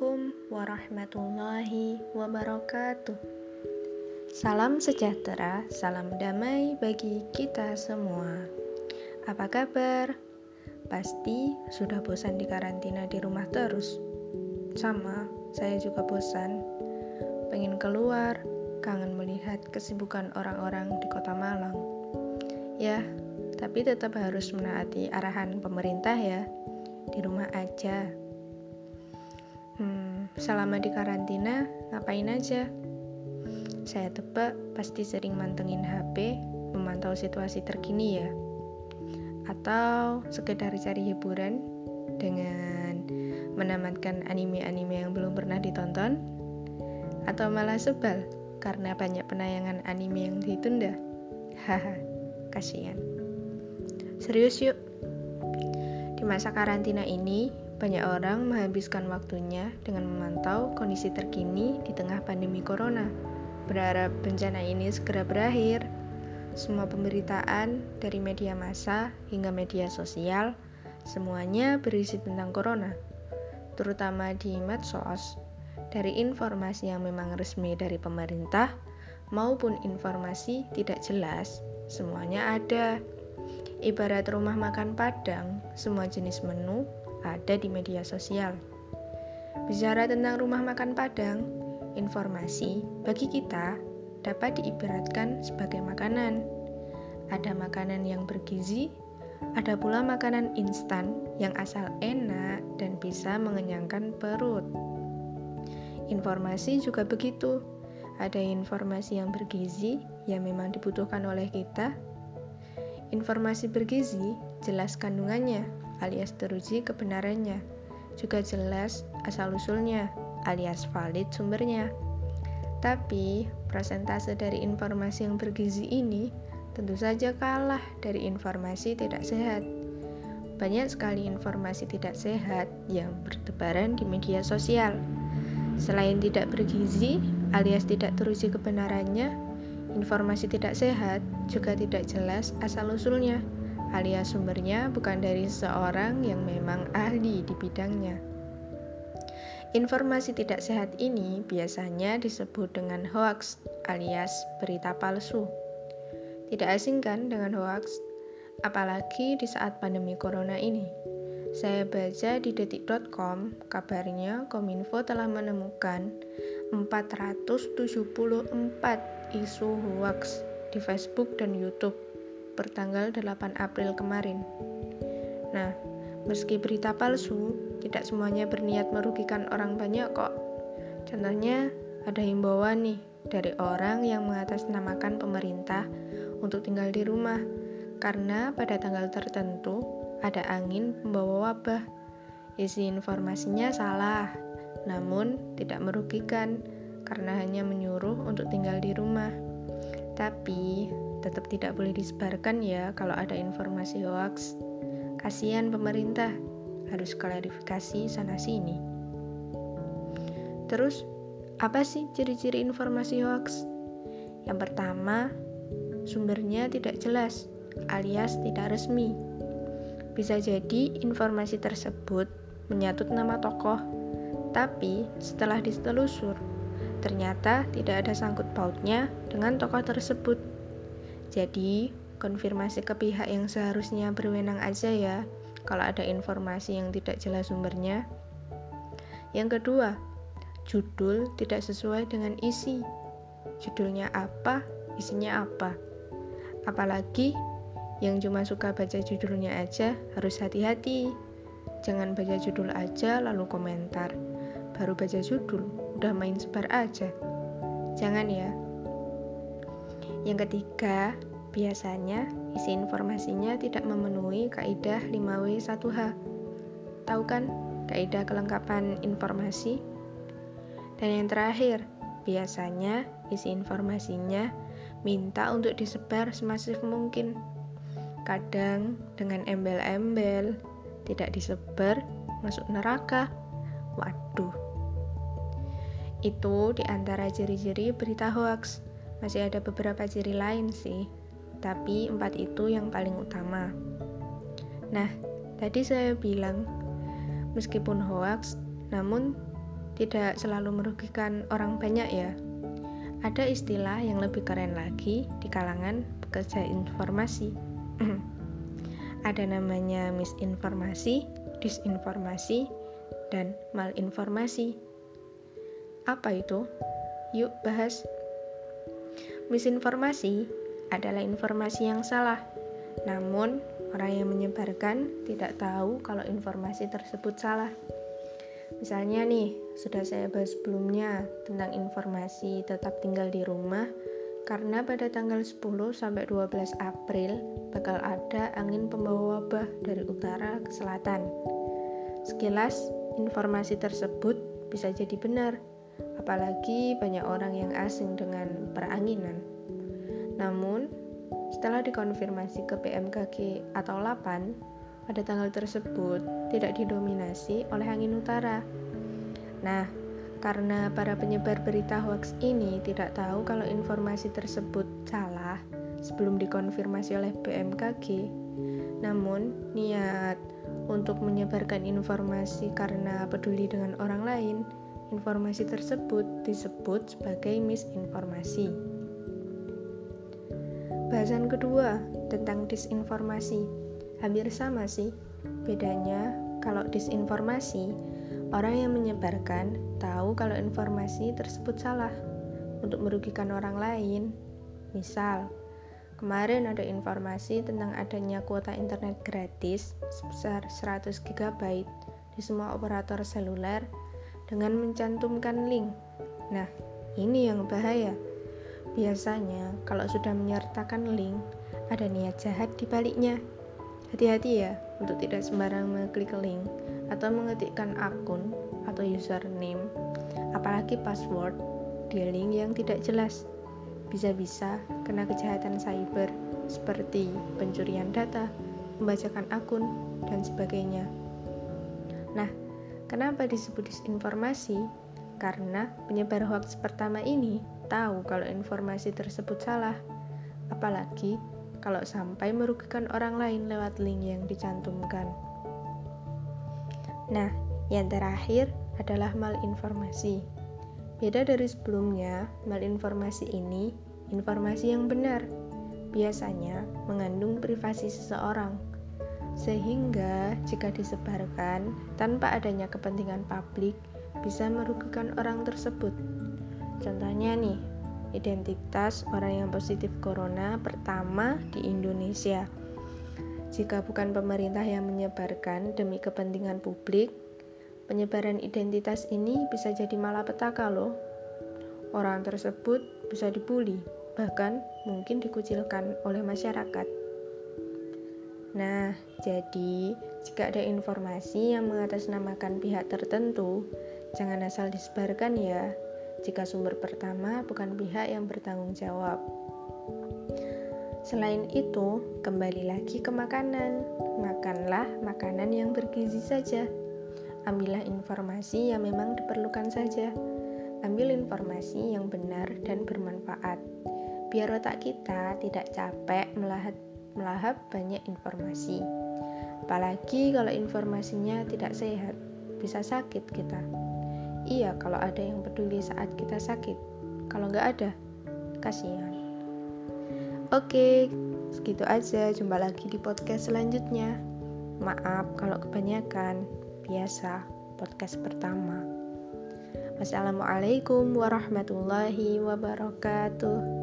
Assalamualaikum warahmatullahi wabarakatuh. Salam sejahtera, salam damai bagi kita semua. Apa kabar? Pasti sudah bosan di karantina di rumah terus. Sama, saya juga bosan. Pengen keluar, kangen melihat kesibukan orang-orang di kota Malang. Ya, tapi tetap harus menaati arahan pemerintah ya. Di rumah aja Hmm, selama di karantina, ngapain aja? Saya tebak pasti sering mantengin HP, memantau situasi terkini ya. Atau sekedar cari hiburan dengan menamatkan anime-anime yang belum pernah ditonton. Atau malah sebal karena banyak penayangan anime yang ditunda. Haha, kasihan. Serius yuk. Di masa karantina ini, banyak orang menghabiskan waktunya dengan memantau kondisi terkini di tengah pandemi corona. Berharap bencana ini segera berakhir. Semua pemberitaan dari media massa hingga media sosial semuanya berisi tentang corona, terutama di medsos. Dari informasi yang memang resmi dari pemerintah maupun informasi tidak jelas, semuanya ada. Ibarat rumah makan Padang, semua jenis menu ada di media sosial. Bicara tentang rumah makan Padang, informasi bagi kita dapat diibaratkan sebagai makanan. Ada makanan yang bergizi, ada pula makanan instan yang asal enak dan bisa mengenyangkan perut. Informasi juga begitu. Ada informasi yang bergizi yang memang dibutuhkan oleh kita. Informasi bergizi jelas kandungannya, alias teruji kebenarannya. Juga jelas asal-usulnya alias valid sumbernya. Tapi, persentase dari informasi yang bergizi ini tentu saja kalah dari informasi tidak sehat. Banyak sekali informasi tidak sehat yang bertebaran di media sosial. Selain tidak bergizi alias tidak teruji kebenarannya, informasi tidak sehat juga tidak jelas asal-usulnya alias sumbernya bukan dari seseorang yang memang ahli di bidangnya. Informasi tidak sehat ini biasanya disebut dengan hoax alias berita palsu. Tidak asing kan dengan hoax? Apalagi di saat pandemi corona ini. Saya baca di detik.com, kabarnya Kominfo telah menemukan 474 isu hoax di Facebook dan YouTube bertanggal 8 April kemarin. Nah, meski berita palsu, tidak semuanya berniat merugikan orang banyak kok. Contohnya, ada himbauan nih dari orang yang mengatasnamakan pemerintah untuk tinggal di rumah karena pada tanggal tertentu ada angin membawa wabah. Isi informasinya salah, namun tidak merugikan karena hanya menyuruh untuk tinggal di rumah. Tapi tetap tidak boleh disebarkan ya kalau ada informasi hoax. Kasihan pemerintah, harus klarifikasi sana sini. Terus, apa sih ciri-ciri informasi hoax? Yang pertama, sumbernya tidak jelas alias tidak resmi. Bisa jadi informasi tersebut menyatut nama tokoh, tapi setelah ditelusur, ternyata tidak ada sangkut pautnya dengan tokoh tersebut. Jadi, konfirmasi ke pihak yang seharusnya berwenang aja ya, kalau ada informasi yang tidak jelas sumbernya. Yang kedua, judul tidak sesuai dengan isi. Judulnya apa, isinya apa. Apalagi yang cuma suka baca judulnya aja harus hati-hati. Jangan baca judul aja lalu komentar. Baru baca judul, udah main sebar aja. Jangan ya. Yang ketiga, biasanya isi informasinya tidak memenuhi kaidah 5W1H. Tahu kan kaidah kelengkapan informasi? Dan yang terakhir, biasanya isi informasinya minta untuk disebar semasif mungkin. Kadang dengan embel-embel, tidak disebar, masuk neraka. Waduh. Itu di antara ciri-ciri berita hoax. Masih ada beberapa ciri lain sih, tapi empat itu yang paling utama. Nah, tadi saya bilang, meskipun hoax, namun tidak selalu merugikan orang banyak ya. Ada istilah yang lebih keren lagi di kalangan pekerja informasi. Ada namanya misinformasi, disinformasi, dan malinformasi. Apa itu? Yuk bahas. Misinformasi adalah informasi yang salah. Namun, orang yang menyebarkan tidak tahu kalau informasi tersebut salah. Misalnya nih, sudah saya bahas sebelumnya tentang informasi tetap tinggal di rumah karena pada tanggal 10 sampai 12 April bakal ada angin pembawa wabah dari utara ke selatan. Sekilas, informasi tersebut bisa jadi benar, apalagi banyak orang yang asing dengan peranginan. Namun, setelah dikonfirmasi ke BMKG atau LAPAN, pada tanggal tersebut tidak didominasi oleh angin utara. Nah, karena para penyebar berita hoax ini tidak tahu kalau informasi tersebut salah sebelum dikonfirmasi oleh BMKG, namun niat untuk menyebarkan informasi karena peduli dengan orang lain, informasi tersebut disebut sebagai misinformasi. Bahasan kedua tentang disinformasi hampir sama sih. Bedanya, kalau disinformasi, orang yang menyebarkan tahu kalau informasi tersebut salah untuk merugikan orang lain. Misal, kemarin ada informasi tentang adanya kuota internet gratis sebesar 100 GB di semua operator seluler dengan mencantumkan link. Nah, ini yang bahaya. Biasanya, kalau sudah menyertakan link, ada niat jahat di baliknya. Hati-hati ya untuk tidak sembarang mengklik link atau mengetikkan akun atau username, apalagi password di link yang tidak jelas. Bisa-bisa kena kejahatan cyber seperti pencurian data, membacakan akun, dan sebagainya. Nah, kenapa disebut disinformasi? Karena penyebar hoax pertama ini tahu kalau informasi tersebut salah, apalagi kalau sampai merugikan orang lain lewat link yang dicantumkan. Nah, yang terakhir adalah malinformasi. Beda dari sebelumnya, malinformasi ini informasi yang benar, biasanya mengandung privasi seseorang, sehingga jika disebarkan tanpa adanya kepentingan publik, bisa merugikan orang tersebut. Contohnya nih, identitas orang yang positif corona pertama di Indonesia. Jika bukan pemerintah yang menyebarkan demi kepentingan publik, penyebaran identitas ini bisa jadi malapetaka loh. Orang tersebut bisa dibully, bahkan mungkin dikucilkan oleh masyarakat. Nah, jadi jika ada informasi yang mengatasnamakan pihak tertentu, jangan asal disebarkan ya jika sumber pertama bukan pihak yang bertanggung jawab. Selain itu, kembali lagi ke makanan. Makanlah makanan yang bergizi saja. Ambillah informasi yang memang diperlukan saja. Ambil informasi yang benar dan bermanfaat. Biar otak kita tidak capek melahap, melahap banyak informasi. Apalagi kalau informasinya tidak sehat, bisa sakit kita. Iya, kalau ada yang peduli saat kita sakit. Kalau nggak ada, kasihan. Oke, segitu aja. Jumpa lagi di podcast selanjutnya. Maaf kalau kebanyakan. Biasa, podcast pertama. Wassalamualaikum warahmatullahi wabarakatuh.